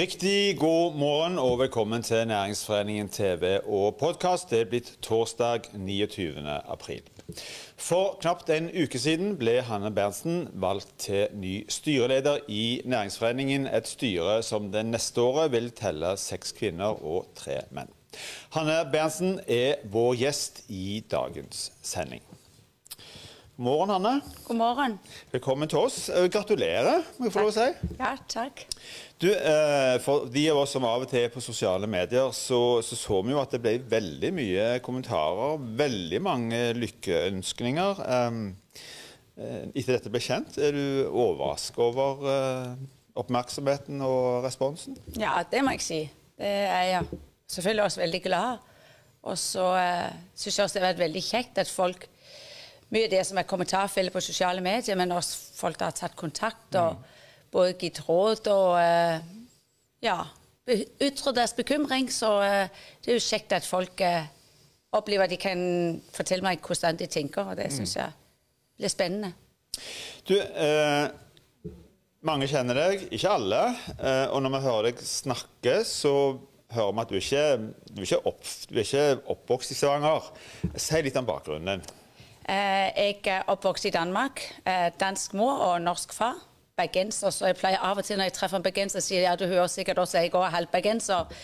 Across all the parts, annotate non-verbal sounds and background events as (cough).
Riktig god morgen og velkommen til Næringsforeningen TV og podkast. Det er blitt torsdag 29. april. For knapt en uke siden ble Hanne Berntsen valgt til ny styreleder i Næringsforeningen, et styre som det neste året vil telle seks kvinner og tre menn. Hanne Berntsen er vår gjest i dagens sending. God morgen, Hanne. God morgen. Velkommen til oss. Eh, gratulerer, må jeg få lov å si. Ja, takk. Du, eh, For de av oss som av og til er på sosiale medier, så, så, så vi jo at det ble veldig mye kommentarer. Veldig mange lykkeønskninger. Eh, etter dette ble kjent, er du overrasket over oppmerksomheten og responsen? Ja, det må jeg si. Det er jeg selvfølgelig også veldig glad. Og så uh, syns jeg også det har vært veldig kjekt at folk mye av det som er kommentarfeltet på sosiale medier, men også folk som har tatt kontakt og mm. både gitt råd og uh, ja, ytret deres bekymring. Så uh, det er jo kjekt at folk uh, opplever at de kan fortelle meg hvordan de tenker, og det mm. syns jeg blir spennende. Du, mange kjenner deg, ikke alle. og når vi hører deg snakke, så hører vi at du ikke, du er ikke, opp, du er ikke oppvokst i Stavanger. Si litt om bakgrunnen din. Eh, jeg er oppvokst i Danmark. Eh, dansk mor og norsk far. Bergenser. Så jeg pleier av og til når jeg treffer en bergenser, sier ja, du hører sikkert også at jeg er halv bergenser.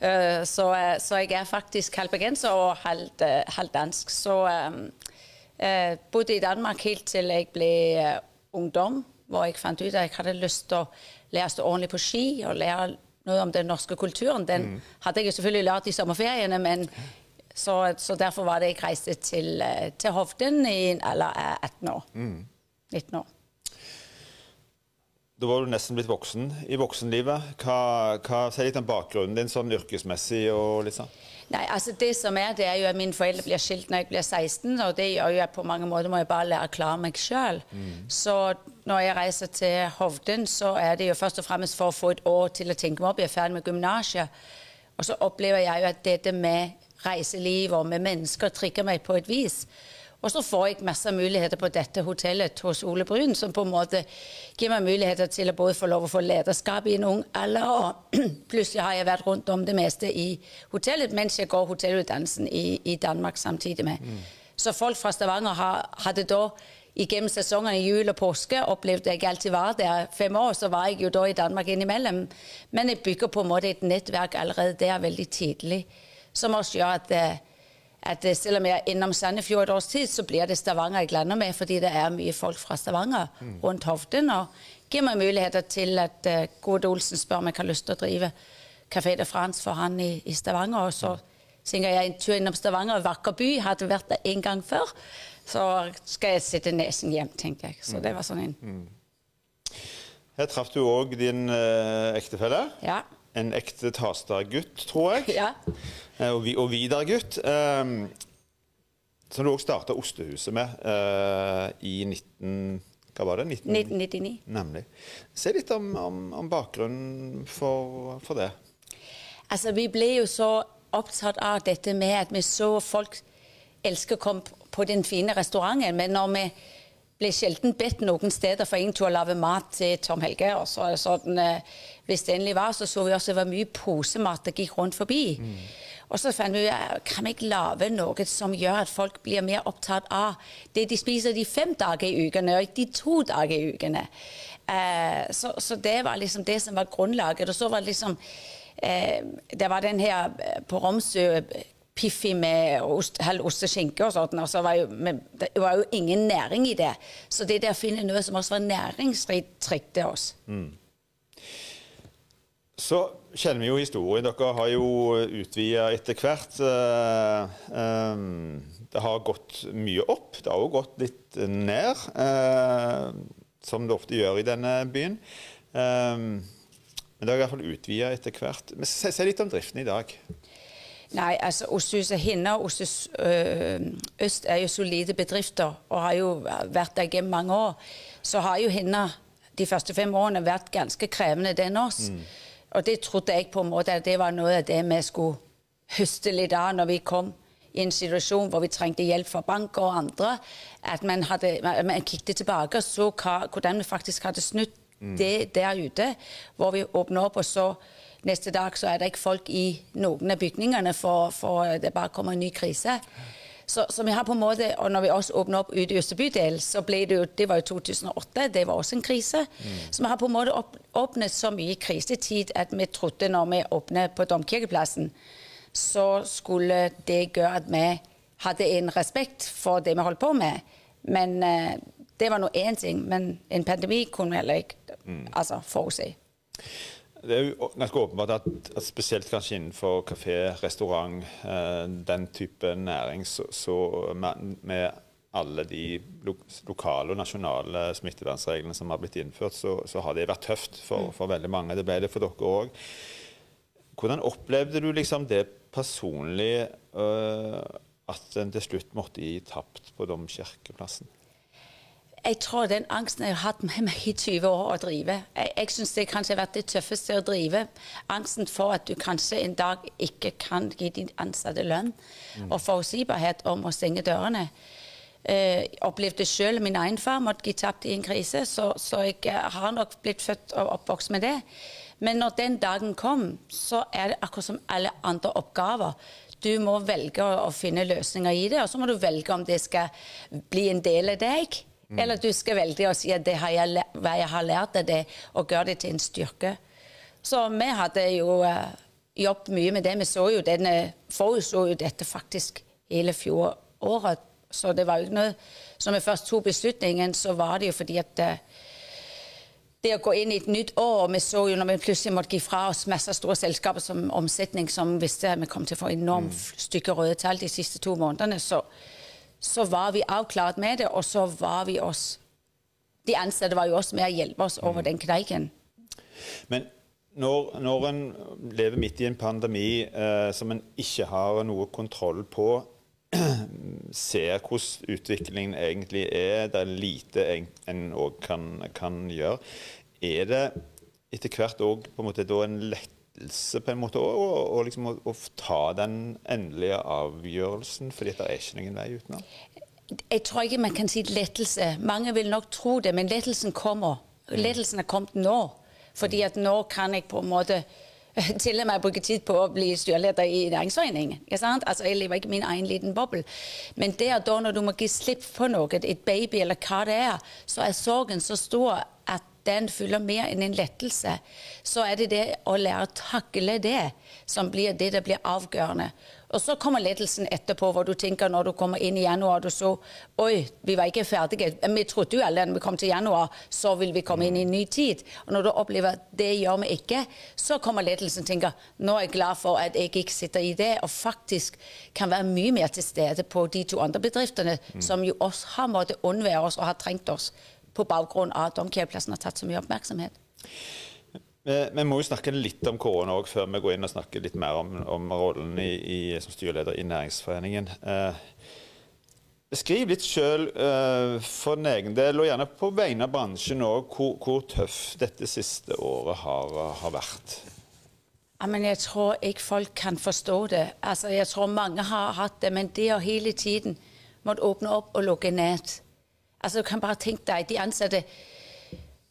Eh, så, så, jeg er faktisk halv bergenser og halv, dansk. Så jeg bodde i Danmark helt til jeg ble ungdom, hvor jeg fant ut at jeg hadde lyst til å lære å stå ordentlig på ski og lære noe om den norske kulturen. Den mm. hadde jeg selvfølgelig lært i sommerferiene, men så, så, derfor var det jeg reiste til, eh, til Hovden i en alder av 18 år. Mm. 19 år. Da var du nesten blitt voksen i voksenlivet. Hva, hva Si litt om bakgrunnen din sånn yrkesmessig og litt sånn. Nei, altså Det som er, det er jo at mine foreldre blir skilt når jeg blir 16, og det gjør jo at på mange måter må jeg bare lære å klare meg sjøl. Mm. Så når jeg reiser til Hovden, så er det jo først og fremst for å få et år til å tenke meg opp. Jeg er ferdig med gymnaset. Og så opplever jeg jo at dette med reiseliv og med mennesker trigger meg på et vis. Og så får jeg masse muligheter på dette hotellet hos Ole Brun, som på en måte gir meg muligheter til å både få lov å få lederskap i en ung alder, og (clears throat) plutselig har jeg vært rundt om det meste i hotellet mens jeg går hotellutdannelsen i, i Danmark samtidig med. Mm. Så folk fra Stavanger har, hadde da gjennom sesongene jul og påske opplevde jeg alltid var der. Fem år så var jeg jo da i Danmark innimellom. Men jeg bygger på en måte et nettverk allerede der veldig tidlig som også gjør at, eh, at eh, selv om jeg er innom Sandefjord et års tid, så blir det Stavanger jeg lander med, fordi det er mye folk fra Stavanger mm. rundt Hovden. Og gir meg muligheter til at uh, Gode Olsen spør om jeg har lyst til å drive Café de France for han i, i Stavanger. Og så synger jeg en tur innom Stavanger, vakker by, hadde vært der en gang før. Så skal jeg sitte nesen hjem, tenkte jeg. Så mm. det var sånn en mm. Her traff du òg din eh, ektefelle. Ja. En ekte Tasta-gutt, tror jeg. (laughs) Ja. Og, og, og Vidar-gutt. Um, som du òg starta Ostehuset med uh, i 19... Hva var det? 19, 1999. Nemlig. Se litt om, om, om bakgrunnen for, for, det. Altså, Vi ble jo så opptatt av dette med at vi så folk elsker å komme på den fine restauranten, men når vi ble sjelden bedt noen steder for ingen til å lage mat til Tom Helge. og så, sånn, Hvis det endelig var, så så vi også det var mye posemat det gikk rundt forbi. Mm. Og så fant vi ut kan vi ikke lage noe som gjør at folk blir mer opptatt av det de spiser de fem dager i ukene, og ikke de to dager i ukene. Uh, så, så, det var liksom det som var grunnlaget. Og så var det liksom uh, Det var den her eh, på Romsø Piffi med ost, halv ost og sånt. Og så var jo, men det var jo ingen næring i det. Så det der finne noe som også var næringsrikt, trikket oss. Mm. Så kjenner vi jo historien. Dere har jo utvida etter hvert. Eh, eh, det har gått mye opp. Det har jo gått litt ned, eh, som det ofte gjør i denne byen. Men det har i hvert fall utvida etter hvert. Men Se litt om driften i dag. Nei, altså Ostehuset Hinna og Ostes Øst er jo solide bedrifter og har jo vært der gjennom mange år. Så har jo Hinna de første fem årene vært ganske krevende, den oss. Mm. Og det trodde jeg på en måte at det var noe av det vi skulle høste litt av når vi kom i en situasjon hvor vi trengte hjelp fra banker og andre. At man, hadde, man kikket tilbake og så hva, hvordan vi faktisk hadde snudd det der ute, hvor vi åpner opp, og så neste dag så er det ikke folk i noen av bygningene, for, for det bare kommer en ny krise. Så, så, vi har på en måte, og når vi også åpner opp ute i Østerbydelen, så ble det jo Det var jo 2008, det var også en krise. Mm. Så vi har på en måte åpnet så mye krisetid at vi trodde når vi åpnet på Domkirkeplassen, så skulle det gjøre at vi hadde en respekt for det vi holdt på med. Men uh, det var nå én ting. Men en pandemi kunne vi heller ikke mm. altså, forutse. Det er jo ganske åpenbart at, at spesielt kanskje innenfor kafé, restaurant, eh, den type næring, så, så med, med, alle de lo lokale og nasjonale smittevernreglene som har blitt innført, så, så har det vært tøft for, mm. for, veldig mange. Det ble det for dere òg. Hvordan opplevde du liksom det personlig, øh, at en til slutt måtte gi tapt på Domkirkeplassen? Jeg tror den angsten jeg har hatt med meg i 20 år å drive. Jeg, jeg syns det kanskje har vært det tøffeste å drive. Angsten for at du kanskje en dag ikke kan gi din ansatte lønn. Mm. Og forutsigbarhet om å stenge dørene. Uh, opplevde selv min egen far måtte gi tapt i en krise, så, så, jeg har nok blitt født og oppvokst med det. Men når den dagen kom, så er det akkurat som alle andre oppgaver. Du må velge å, å finne løsninger i det, og så må du velge om det skal bli en del av deg Mm. Eller du skal velge å si at det har jeg, hva jeg har lært av det, og gjøre det til en styrke. Så vi hadde jo uh, jobbet mye med det. Vi så jo denne, forutså jo dette faktisk hele fjoråret. Så det var jo ikke noe Så vi først tok beslutningen, så var det jo fordi at uh, det å gå inn i et nytt år Vi så jo når vi plutselig måtte gi fra oss masse store selskaper som omsetning, som visste at vi kom til å få enormt mm. stykke røde tall de siste to månedene, så så var vi avklart med det, og så var vi oss De ansatte var jo også med å hjelpe oss over mm. den kneiken. Men når, når en lever midt i en pandemi eh, som en ikke har noe kontroll på, (clears throat) ser hvordan utviklingen egentlig er, det er lite en òg kan, kan, gjøre, er det etter hvert òg en lett lettelse på en måte og, liksom å, å, ta den endelige avgjørelsen, fordi det er ikke noen vei utenom? Jeg tror ikke man kan si lettelse. Mange vil nok tro det, men lettelsen kommer. Mm. Lettelsen er kommet nå. Fordi at nå kan jeg på en måte til og med bruke tid på å bli styreleder i næringsforeningen. Altså, jeg lever ikke min egen liten boble. Men der da, når du må gi slipp på noe, et baby eller hva det er, så er sorgen så stor at den fyller mer enn en lettelse, så er det det å lære å takle det som blir det det blir avgjørende. Og så kommer lettelsen etterpå, hvor du tenker når du kommer inn i januar du så Oi, vi var ikke ferdige. Vi trodde jo alle når vi kom til januar, så vil vi komme inn i en ny tid. Og når du opplever at det gjør vi ikke, så kommer lettelsen og tenker nå er jeg glad for at jeg ikke sitter i det, og faktisk kan være mye mer til stede på de to andre bedriftene, mm. som jo også har måttet unnvære oss og har trengt oss på bakgrunn av at domkirkeplassen har tatt så mye oppmerksomhet. Vi må jo snakke litt om korona òg, før vi går inn og snakker litt mer om, om rollen i, i, som styreleder i Næringsforeningen. Eh, beskriv litt sjøl eh, for din egen del, og gjerne på vegne av bransjen òg, hvor, hvor tøff dette siste året har, har vært. Ja, men jeg tror ikke folk kan forstå det. Altså, jeg tror mange har hatt det, men det å hele tiden måtte åpne opp og lukke ned Altså, du kan bare tenke deg, De ansatte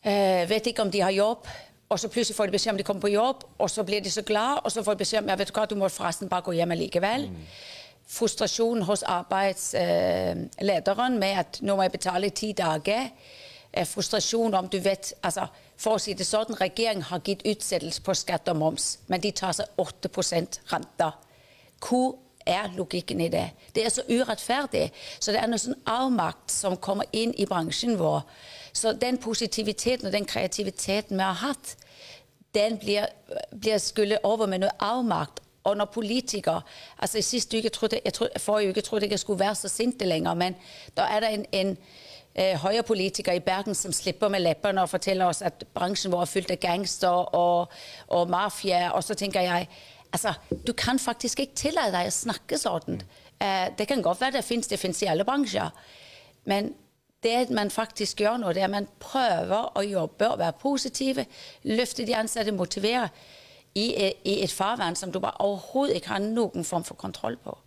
øh, vet ikke om de har jobb, og så plutselig får de beskjed om de kommer på jobb, og så blir de så glad, og så får de beskjed om ja, vet du hva, du må forresten bare gå hjem likevel. Mm. Frustrasjon hos arbeidslederen øh, med at nå må jeg betale i ti dager. Frustrasjon om du vet altså, For å si det sånn, regjeringen har gitt utsettelse på skatt og moms, men de tar seg 8% renter. Hvor er logikken i det. Det er så urettferdig. Så det er noe sånn avmakt som kommer inn i bransjen vår. Så den positiviteten og den kreativiteten vi har hatt, den blir, blir skullet over med noe avmakt. Og når politikere altså i siste uke trodde, jeg trodde, Forrige uke trodde jeg jeg skulle være så sint lenger, men da er det en, en eh, høyrepolitiker i Bergen som slipper med leppene og forteller oss at bransjen vår er fylt av gangster og, og mafia. Og så tenker jeg Altså, du kan faktisk ikke tillate deg å snakke sånn. Eh, det kan godt være det fins, det fins i alle bransjer. Men det man faktisk gjør nå, det er at man prøver å jobbe og være positive, løfte de ansatte, motivere i, i et farvann som du bare overhodet ikke har noen form for kontroll på.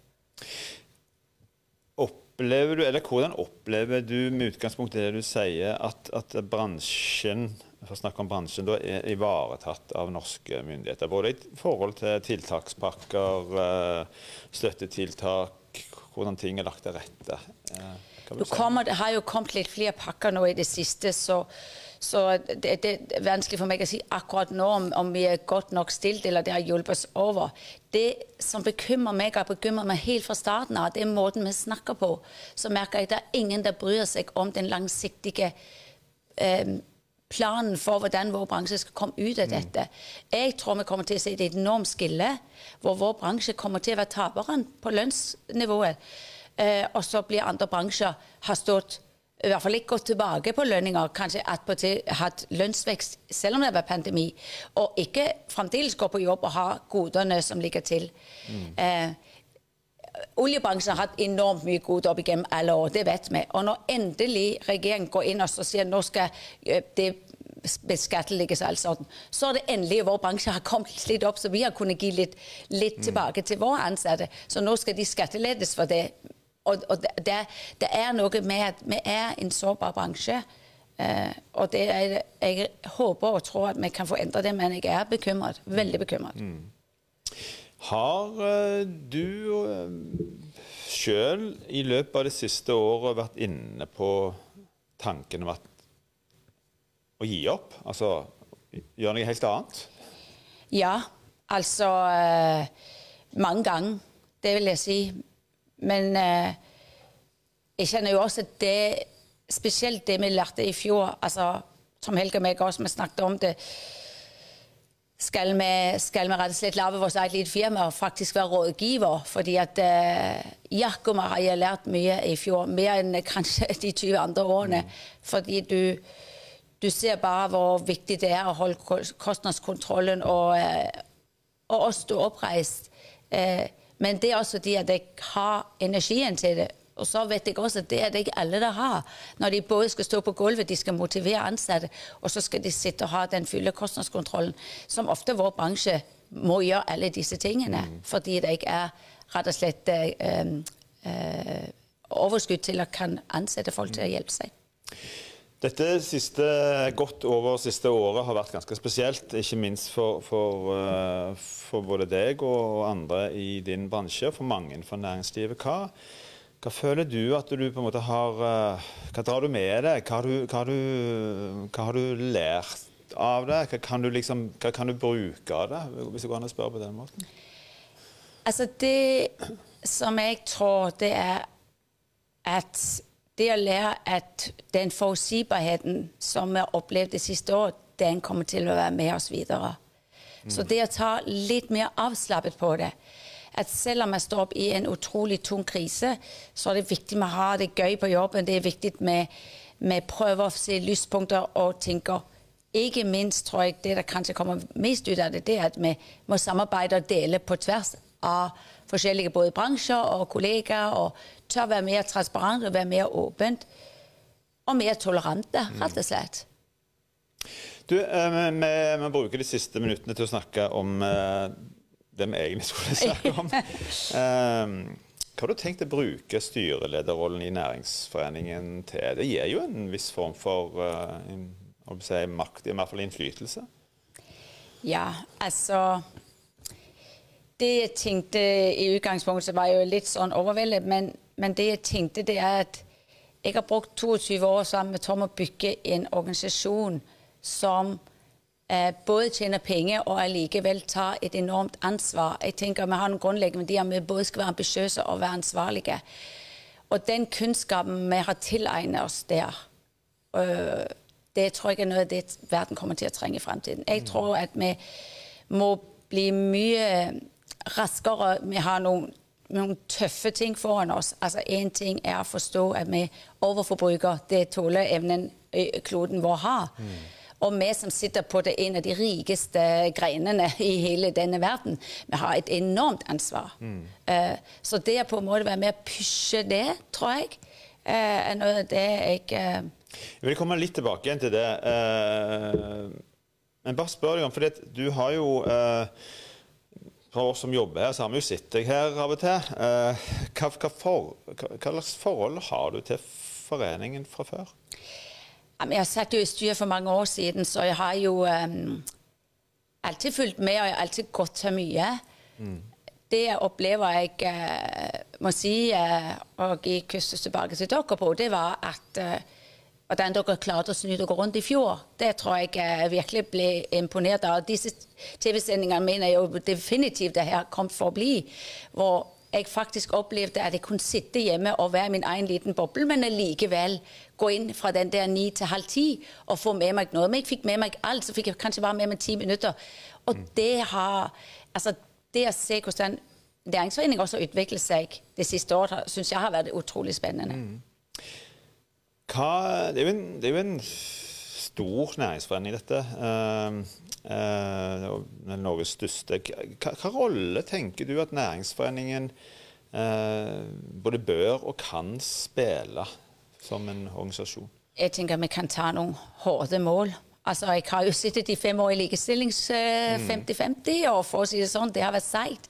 Opplever du, eller Hvordan opplever du med utgangspunkt i det du sier, at, at bransjen for å snakke om bransjen, da er ivaretatt av norske myndigheter? Både i forhold til tiltakspakker, eh, støttetiltak, hvordan ting er lagt til rette? Eh, kommer, det har jo kommet litt flere pakker nå i det siste, så, så det, det, er vanskelig for meg å si akkurat nå om, om, vi er godt nok stilt eller det har hjulpet oss over. Det som bekymrer meg, og bekymrer meg helt fra starten av, det er måten vi snakker på. Så merker jeg at det er ingen der bryr seg om den langsiktige eh, planen for hvordan vår bransje skal komme ut av dette. Jeg tror vi kommer til å se et enormt skille, hvor vår bransje kommer til å være taperen på lønnsnivået. Eh, og så blir andre bransjer har stått i hvert fall ikke gått tilbake på lønninger, kanskje attpåtil hatt lønnsvekst selv om det var pandemi, og ikke fremdeles gå på jobb og ha godene som ligger til. Mm. Eh, oljebransjen har hatt enormt mye gode opp igjennom alle år, det vet vi. Og når endelig regjeringen går inn og sier nå skal eh, det beskattlegges altså, så er det endelig vår bransje har kommet litt opp, så vi har kunnet gi litt, litt mm. tilbake til våre ansatte. Så nå skal de skattelettes for det. Og, og det, det, er noe med at vi er en sårbar bransje. Uh, og det er, jeg håper og tror at vi kan få endre det, men jeg er bekymret. Veldig bekymret. Mm. Har uh, du uh, sjøl i løpet av det siste året vært inne på tanken om at å gi opp? Altså gjøre noe helt annet? Ja, altså uh, Mange ganger, det vil jeg si. Men jeg kjenner jo også at det Spesielt det vi lærte i fjor, altså, som Helge og meg også vi snakket om det skal vi, skal vi rett og slett lage vårt eget lite firma og faktisk være rådgiver. Fordi at uh, Jakob har jeg lært mye i fjor, mer enn kanskje (laughs) de 20 andre årene. Mm. Fordi du, du, ser bare hvor viktig det er å holde kostnadskontrollen og, uh, og stå oppreist. Uh, men det er også fordi at jeg har energien til det. Og så vet jeg også at det er det ikke alle der har. Når de både skal stå på gulvet, de skal motivere ansatte, og så skal de sitte og ha den fulle kostnadskontrollen, som ofte vår bransje må gjøre alle disse tingene. Mm. Fordi det ikke er rett og slett øh, øh, overskudd til å kan ansette folk til å hjelpe seg. Dette siste, godt over siste året har vært ganske spesielt, ikke minst for, for, uh, for både deg og andre i din bransje, for mange innenfor næringslivet. Hva, hva føler du at du på en måte har eh, Hva drar du med deg? Hva har du, hva har du, hva har du lært av det? Hva kan du, liksom, hva kan du bruke av det, hvis det går an å spørre på den måten? Altså, det som jeg tror, det er at det å lære at den forutsigbarheten som vi har opplevd det siste året, den kommer til å være med oss videre. Mm. Så det å ta litt mer avslappet på det at selv om jeg står opp i en utrolig tung krise, så er det viktig vi å ha det gøy på jobben. Det er viktig med, med prøve å se lyspunkter og tenke ikke minst tror jeg det der kanskje kommer mest ut av det, det er at vi må samarbeide og dele på tvers av forskjellige både bransjer og kollegaer. Og tør være mer transparente og være mer åpent. Og mer tolerante, rett og slett. Du, eh, vi, vi, bruker de siste minuttene til å snakke om eh, det vi egentlig skulle snakke om. Um, (laughs) hva har du tenkt å bruke styrelederrollen i Næringsforeningen til? Det gir jo en viss form for uh, si, makt, i hvert fall innflytelse? Ja, altså Det jeg tenkte i utgangspunktet, var jo litt sånn overveldet, men, men, det jeg tenkte, det er at jeg har brukt 22 år sammen med Tom å bygge en organisasjon som Eh, både tjener penger og allikevel tar et enormt ansvar. Jeg tenker Vi har noen grunnleggende verdier. Vi både skal være ambisiøse og være ansvarlige. Og den kunnskapen vi har tilegnet oss der, øh, det tror jeg er noe av det verden kommer til å trenge i fremtiden. Jeg tror at vi må bli mye raskere. Vi har noen, noen tøffe ting foran oss. Altså Én ting er å forstå at vi overforbruker det tåleevnen kloden vår har. Mm. Og vi som sitter på det, en av de rikeste greinene i hele denne verden, vi har et enormt ansvar. Mm. Uh, så det å på en måte være med å pushe det, tror jeg, uh, er noe av det jeg. Jeg vil komme litt tilbake igjen til det. men bare spør deg om, for du har jo for oss som jobber her, så har vi jo sett deg her av og til. Hva, hva, for, hva slags forhold har du til foreningen fra før? Jeg satt jo i styret for mange år siden, så jeg har jo um, alltid fulgt med, og jeg har alltid gått til mye. Mm. Det jeg opplever jeg uh, må si, uh, og gi kustus tilbake til dere på, det var at uh, hvordan dere klarte å snu dere rundt i fjor. Det tror jeg jeg virkelig ble imponert av. Disse TV-sendingene mener jeg jo definitivt det her kom for å bli. Hvor jeg faktisk opplevde at jeg kunne sitte hjemme og være i min egen liten boble, men allikevel gå inn fra den der ni til halv ti og få med meg noe. Men jeg fikk med meg alt, så fikk jeg kanskje bare med meg ti minutter. Og mm. det har Altså, det å se hvordan Næringsforeningen også har utviklet seg det siste året, syns jeg har vært utrolig spennende. Mm. Hva, det, er en, det, er jo en, stor næringsforening, dette. Uh, uh, Norges største. Hva, hva, rolle tenker du at næringsforeningen uh, både bør og kan spille som en organisasjon? Jeg tenker vi kan ta noen harde mål. Altså, Jeg har jo sittet i fem år i likestillings 50-50, og for å si det sånn, det har vært seigt.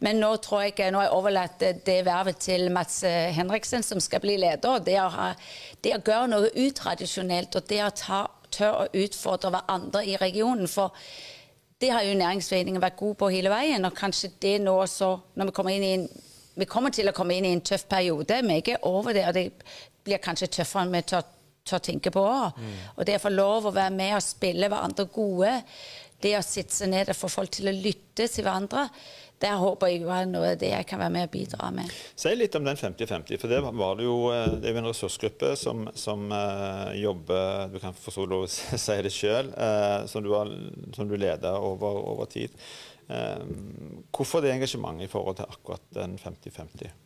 Men nå tror jeg nå har jeg overlatt det vervet til Mats Henriksen, som skal bli leder. Det å, ha, det å gjøre noe utradisjonelt, og det å ta, tørre å utfordre hverandre i regionen. For det har jo Næringsforeningen vært god på hele veien, og kanskje det nå også, når vi kommer en vi kommer til å komme inn i en tøff periode. Vi er ikke over det, og det blir kanskje tøffere enn vi tør, tør tenke på. Mm. Og det å få lov å være med og spille hverandre gode, det å sitte seg ned og få folk til å lytte til hverandre, der håper jeg jo er noe av det jeg kan være med og bidra med. Si litt om den 50-50, for det var det jo eh, det er jo en ressursgruppe som, som uh, jobber Du kan få lov å (laughs) si det sjøl, uh, som, som, du leder over, over tid. Uh, hvorfor det engasjementet i forhold til akkurat den 50-50?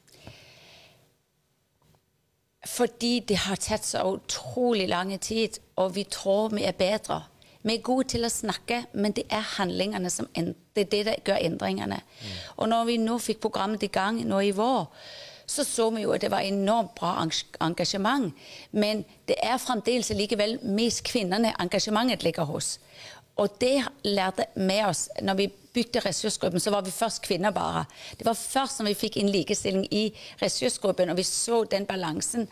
Fordi det har tatt så utrolig lang tid, og vi tror vi er bedre. Vi er gode til å snakke, men det er handlingene som det er det som gjør endringene. Mm. Og når vi nå fikk programmet i gang nå i vår, så så vi jo at det var enormt bra engasjement. Men det er fremdeles likevel mest kvinnene engasjementet ligger hos. Og det lærte vi oss når vi bytte ressursgruppen, så var vi først kvinner bare. Det var først når vi fikk inn likestilling i ressursgruppen, og vi så den balansen,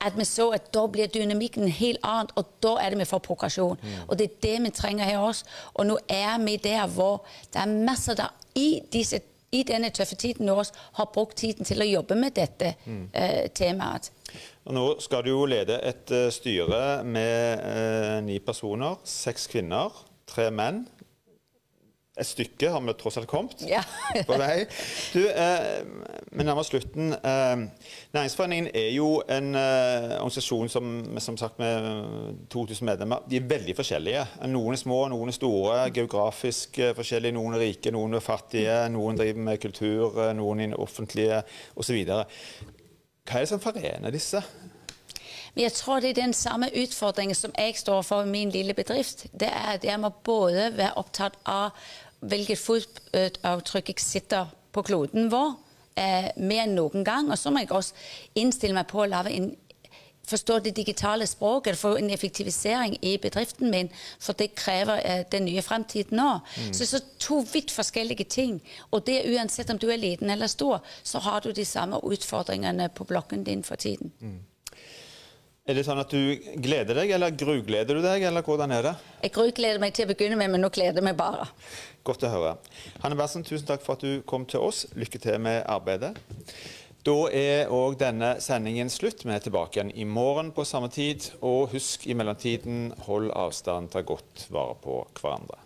at vi så at da blir dynamikken helt annet, og da er det vi får progresjon. Mm. Og det er det vi trenger her også. Og nå er vi der hvor det er masse der i, disse, i denne tøffe tiden nå har brukt tiden til å jobbe med dette mm. uh, temaet. Og nå skal du jo lede et uh, styre med uh, ni personer, seks kvinner, tre menn et stykke har vi tross alt kommet ja. på vei. Du, eh, Vi nærmer oss slutten. Eh, Næringsforeningen er jo en eh, organisasjon som, som sagt med 2000 medlemmer. De er veldig forskjellige. Noen er små, noen er store. Geografisk eh, forskjellige. Noen er rike, noen er fattige. Noen driver med kultur, eh, noen i det offentlige osv. Hva er det som forener disse? Jeg tror det er den samme utfordringen som jeg står for i min lille bedrift. Det er at jeg må både være opptatt av hvilket fotavtrykk jeg sitter på kloden vår, eh, enn noen gang. Og så må jeg også innstille meg på å lage en forstå det digitale språket, få en effektivisering i bedriften min. For det krever eh, den nye fremtiden nå. Mm. Så, så to vidt forskjellige ting. Og det uansett om du er liten eller stor, så har du de samme utfordringene på blokken din for tiden. Mm. Er det sånn at du gleder deg, eller grugleder du deg, eller hvordan er det? Jeg grugleder meg til å begynne med, men nå gleder jeg meg bare. Godt å høre. Hanne Bersen, tusen takk for at du kom til oss. Lykke til med arbeidet. Da er òg denne sendingen slutt. Vi er tilbake igjen i morgen på samme tid. Og husk i mellomtiden, hold avstand, ta godt vare på hverandre.